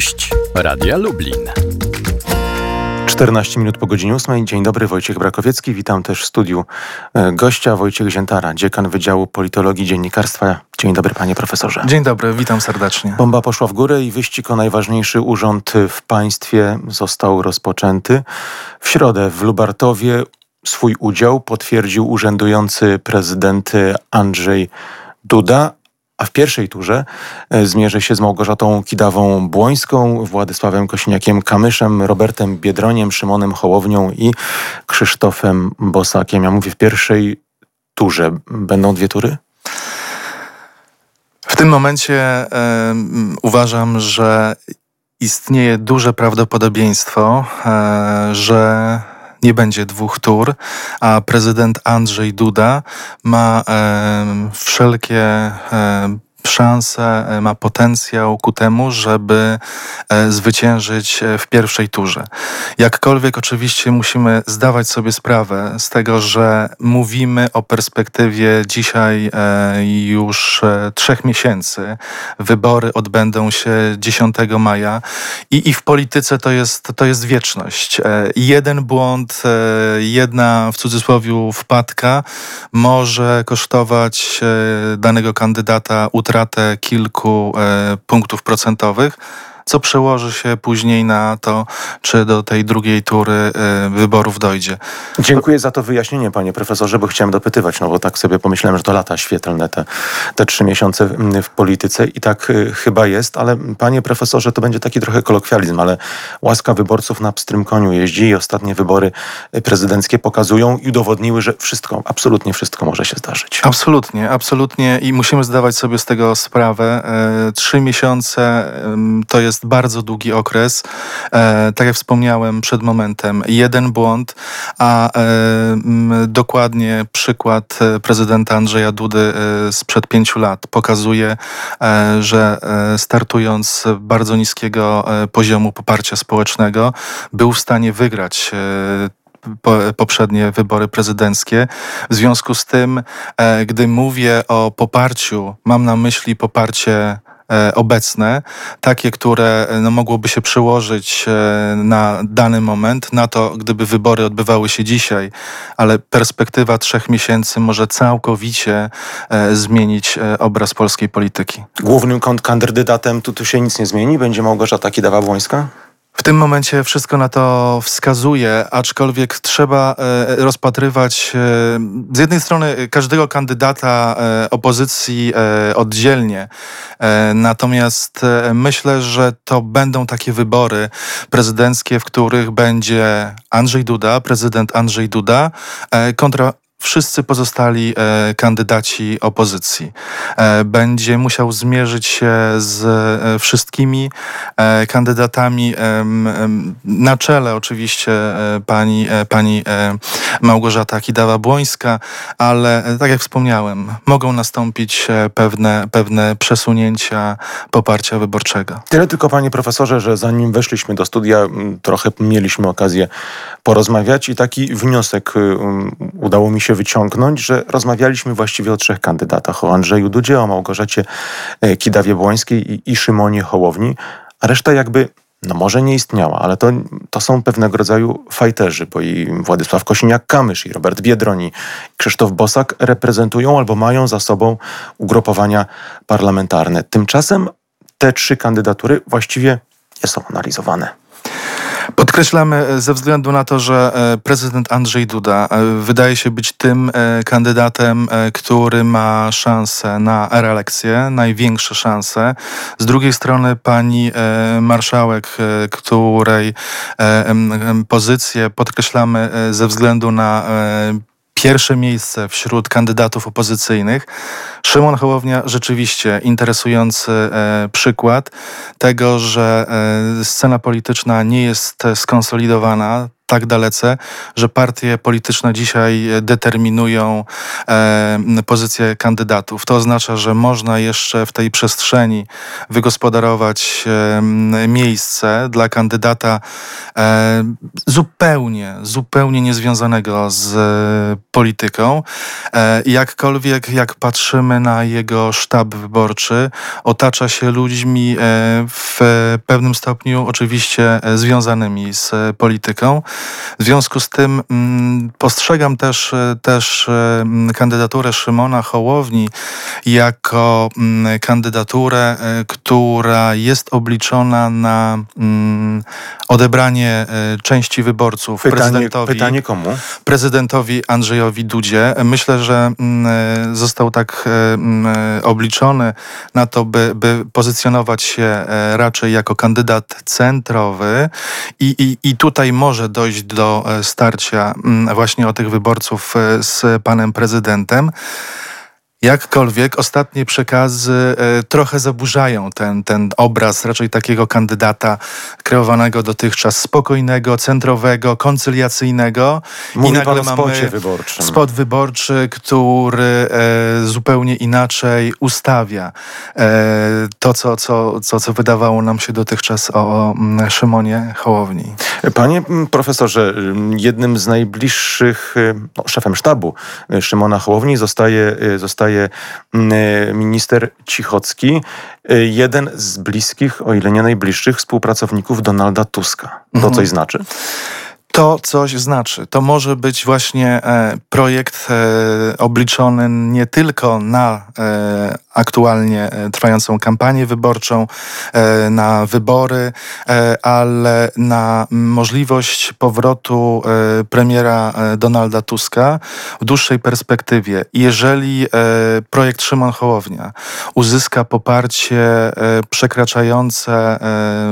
Gość Radia Lublin. 14 minut po godzinie 8. Dzień dobry, Wojciech Brakowiecki. Witam też w studiu e, gościa Wojciech Ziętara, dziekan Wydziału Politologii Dziennikarstwa. Dzień dobry, panie profesorze. Dzień dobry, witam serdecznie. Bomba poszła w górę i wyścig o najważniejszy urząd w państwie został rozpoczęty. W środę w Lubartowie swój udział potwierdził urzędujący prezydent Andrzej Duda, a w pierwszej turze e, zmierzy się z Małgorzatą Kidawą-Błońską, Władysławem Kośniakiem-Kamyszem, Robertem Biedroniem, Szymonem Hołownią i Krzysztofem Bosakiem. Ja mówię w pierwszej turze. Będą dwie tury? W tym momencie y, uważam, że istnieje duże prawdopodobieństwo, y, że nie będzie dwóch tur, a prezydent Andrzej Duda ma wszelkie szanse, e, ma potencjał ku temu, żeby e, zwyciężyć e, w pierwszej turze. Jakkolwiek oczywiście musimy zdawać sobie sprawę z tego, że mówimy o perspektywie dzisiaj już trzech miesięcy. Wybory odbędą się 10 maja i, i w polityce to jest, to jest wieczność. Jeden błąd, jedna w cudzysłowie wpadka może kosztować danego kandydata utratę utratę kilku e, punktów procentowych co przełoży się później na to, czy do tej drugiej tury y, wyborów dojdzie. Dziękuję za to wyjaśnienie, panie profesorze, bo chciałem dopytywać, no bo tak sobie pomyślałem, że to lata świetlne te, te trzy miesiące w polityce i tak y, chyba jest, ale panie profesorze, to będzie taki trochę kolokwializm, ale łaska wyborców na pstrym koniu jeździ i ostatnie wybory prezydenckie pokazują i udowodniły, że wszystko, absolutnie wszystko może się zdarzyć. Absolutnie, absolutnie i musimy zdawać sobie z tego sprawę. Trzy miesiące to jest jest bardzo długi okres. E, tak jak wspomniałem przed momentem, jeden błąd, a e, dokładnie przykład e, prezydenta Andrzeja Dudy e, sprzed pięciu lat pokazuje, e, że e, startując z bardzo niskiego poziomu poparcia społecznego, był w stanie wygrać poprzednie wybory prezydenckie. W związku z tym, gdy mówię o poparciu, mam na myśli poparcie E, obecne, takie, które e, no, mogłoby się przełożyć e, na dany moment, na to, gdyby wybory odbywały się dzisiaj, ale perspektywa trzech miesięcy może całkowicie zmienić obraz polskiej polityki. Głównym kandydatem tu, tu się nic nie zmieni? Będzie Małgorzata Kidawa-Błońska? W tym momencie wszystko na to wskazuje, aczkolwiek trzeba e, rozpatrywać e, z jednej strony każdego kandydata e, opozycji oddzielnie, natomiast myślę, że to będą takie wybory prezydenckie, w których będzie Andrzej Duda, prezydent Andrzej Duda kontra wszyscy pozostali e, kandydaci opozycji. E, będzie musiał zmierzyć się z e, wszystkimi e, kandydatami na czele oczywiście e, pani, e, pani Małgorzata Kidawa-Błońska, ale tak jak wspomniałem, mogą nastąpić pewne, pewne przesunięcia poparcia wyborczego. Tyle tylko panie profesorze, że zanim weszliśmy do studia, trochę mieliśmy okazję porozmawiać i taki wniosek udało mi się wyciągnąć, że rozmawialiśmy właściwie o trzech kandydatach. O Andrzeju Dudzie, o Małgorzacie Kidawie-Błońskiej i, i Szymonie Hołowni, a reszta jakby no może nie istniała, ale to, to są pewnego rodzaju fajterzy, bo i Władysław Kosiniak-Kamysz, i Robert Biedroń, i Krzysztof Bosak reprezentują albo mają za sobą ugrupowania parlamentarne. Tymczasem te trzy kandydatury właściwie nie są analizowane. Podkreślamy e, ze względu na to, że e, prezydent Andrzej Duda e, wydaje się być tym kandydatem, który ma szansę na reelekcję, największe szanse. Z drugiej strony pani marszałek, której pozycję podkreślamy ze względu na pierwsze miejsce wśród kandydatów opozycyjnych. Szymon Hołownia rzeczywiście interesujący e, przykład tego, że e, scena polityczna nie jest skonsolidowana tak dalece, że partie polityczne dzisiaj determinują pozycję kandydatów. To oznacza, że można jeszcze w tej przestrzeni wygospodarować miejsce dla kandydata zupełnie, zupełnie niezwiązanego z polityką. Jakkolwiek, jak patrzymy na jego sztab wyborczy, otacza się ludźmi w pewnym stopniu oczywiście e, związanymi z e, polityką. W związku z tym mm, postrzegam też, e, też kandydaturę Szymona Hołowni jako mm, kandydaturę, która jest obliczona na mm, odebranie części wyborców pytanie, prezydentowi. Pytanie komu? Prezydentowi Andrzejowi Dudzie. Myślę, że został tak obliczony na to, by, by pozycjonować się raczej jako kandydat centrowy i, i, i tutaj może dojść do e, starcia mm, właśnie o tych wyborców e, z panem prezydentem. Jakkolwiek ostatnie przekazy e, trochę zaburzają ten, ten obraz raczej takiego kandydata kreowanego dotychczas spokojnego, centrowego, koncyliacyjnego. Mówi I nagle pan o spocie wyborczym. Spot wyborczy, który e, zupełnie inaczej ustawia e, to, co, co, co, co wydawało nam się dotychczas o mm, Szymonie Hołowni. Panie profesorze, jednym z najbliższych, no, szefem sztabu Szymona Hołowni zostaje, zostaje zostaje mm, e, minister Cichocki, e, jeden z bliskich, o ile nie najbliższych współpracowników Donalda Tuska. To mhm. coś znaczy? To coś znaczy. To może być właśnie e, projekt e, obliczony nie tylko na e, aktualnie e, trwającą kampanię wyborczą, e, na wybory, e, ale na możliwość powrotu premiera Donalda Tuska w dłuższej perspektywie. Jeżeli projekt Szymon Hołownia uzyska poparcie przekraczające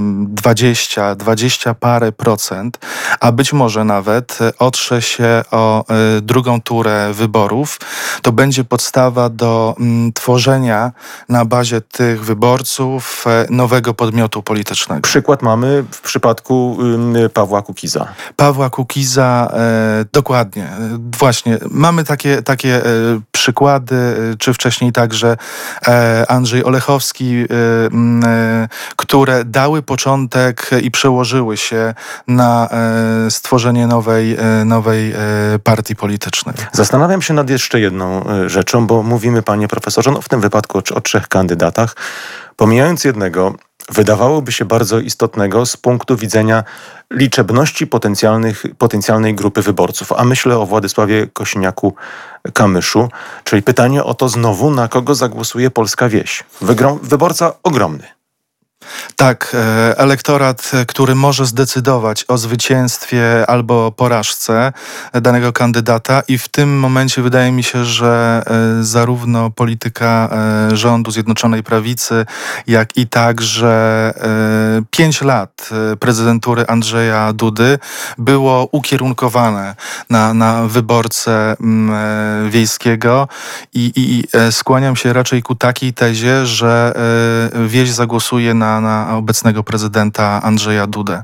20, 20 parę procent, a być może nawet otrze się o drugą turę wyborów, to będzie podstawa do tworzenia na bazie tych wyborców e, nowego podmiotu politycznego. Przykład mamy w przypadku Pawła Kukiza. Pawła Kukiza, e, dokładnie. E, właśnie, mamy takie, takie przykłady, czy wcześniej także Andrzej Olechowski, które dały początek i przełożyły się na stworzenie nowej, nowej partii politycznej. Zastanawiam się nad jeszcze jedną rzeczą, bo mówimy, panie profesorze, no w tym wypadku wypadku o, trzech kandydatach. Pomijając jednego, wydawałoby się bardzo istotnego z punktu widzenia liczebności potencjalnych, potencjalnej grupy wyborców. A myślę o Władysławie Kośniaku-Kamyszu, czyli pytanie o to znowu, na kogo zagłosuje polska wieś. Wyborca ogromny. Tak, e, elektorat, e, który może zdecydować o zwycięstwie albo porażce danego kandydata i w tym momencie wydaje mi się, że e, zarówno polityka rządu Zjednoczonej Prawicy, jak i także pięć lat prezydentury Andrzeja Dudy było ukierunkowane na, na mm, wiejskiego i, i skłaniam się raczej ku takiej tezie, że wieś zagłosuje na na, obecnego prezydenta Andrzeja Dudę.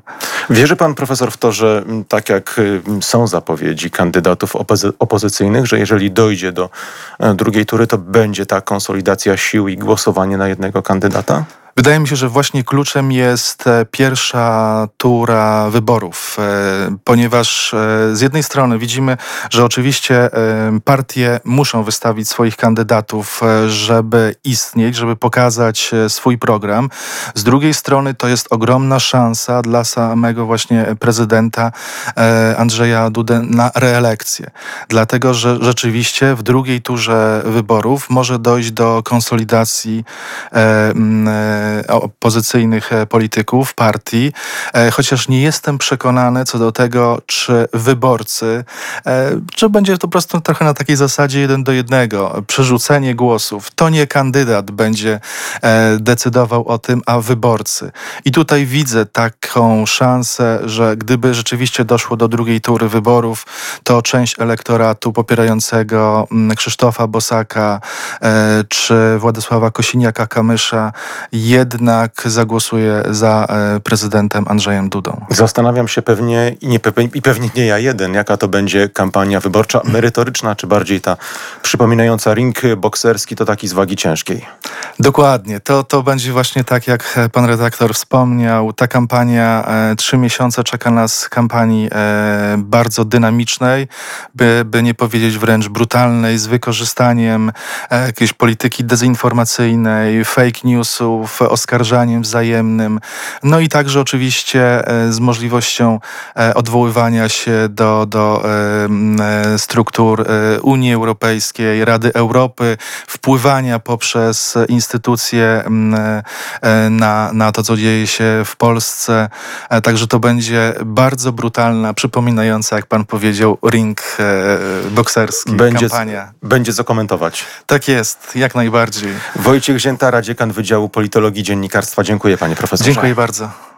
Wierzy pan profesor w to, że mm, tak jak y, są zapowiedzi kandydatów opozy opozycyjnych, że jeżeli dojdzie do e, drugiej tury, to będzie ta konsolidacja sił i głosowanie na jednego kandydata? Wydaje mi się, że właśnie kluczem jest e, pierwsza tura wyborów, e, ponieważ e, z jednej strony widzimy, że oczywiście partie muszą wystawić swoich kandydatów, żeby istnieć, żeby pokazać swój program. Z drugiej strony to jest ogromna szansa dla samego właśnie prezydenta Andrzeja Dudę na reelekcję. Dlatego, że rzeczywiście w drugiej turze wyborów może dojść do konsolidacji opozycyjnych e, polityków, partii, e, chociaż nie jestem przekonany co do tego, czy wyborcy, e, czy będzie to po prostu trochę na takiej zasadzie jeden do jednego, przerzucenie głosów. To nie kandydat będzie decydował o tym, a wyborcy. I tutaj widzę taką szansę, że gdyby rzeczywiście doszło do drugiej tury wyborów, to część elektoratu popierającego mm, Krzysztofa Bosaka czy Władysława Kosiniaka-Kamysza jednak zagłosuje za e, prezydentem Andrzejem Dudą. Zastanawiam się pewnie i, nie, i pewnie nie ja jeden, jaka to będzie kampania wyborcza, merytoryczna, czy bardziej ta przypominająca ring bokserski, to taki z wagi ciężkiej. Dokładnie. To, to będzie właśnie tak, jak pan redaktor wspomniał. Ta kampania, e, trzy miesiące czeka nas kampanii e, bardzo dynamicznej, by, by nie powiedzieć wręcz brutalnej, z wykorzystaniem jakiejś polityki dezinformacyjnej, fake newsów, oskarżaniem wzajemnym. No i także oczywiście e, z możliwością e, odwoływania się do, do e, struktur Unii Europejskiej, Rady Europy, wpływania poprzez instytucje na, na to, co dzieje się w Polsce. Także to będzie bardzo brutalna, przypominająca, jak pan powiedział, ring bokserski, będzie, kampania. Będzie co komentować. Tak jest, jak najbardziej. Wojciech Ziętara, dziekan Wydziału Politologii Dziennikarstwa. Dziękuję panie profesorze. Dziękuję bardzo.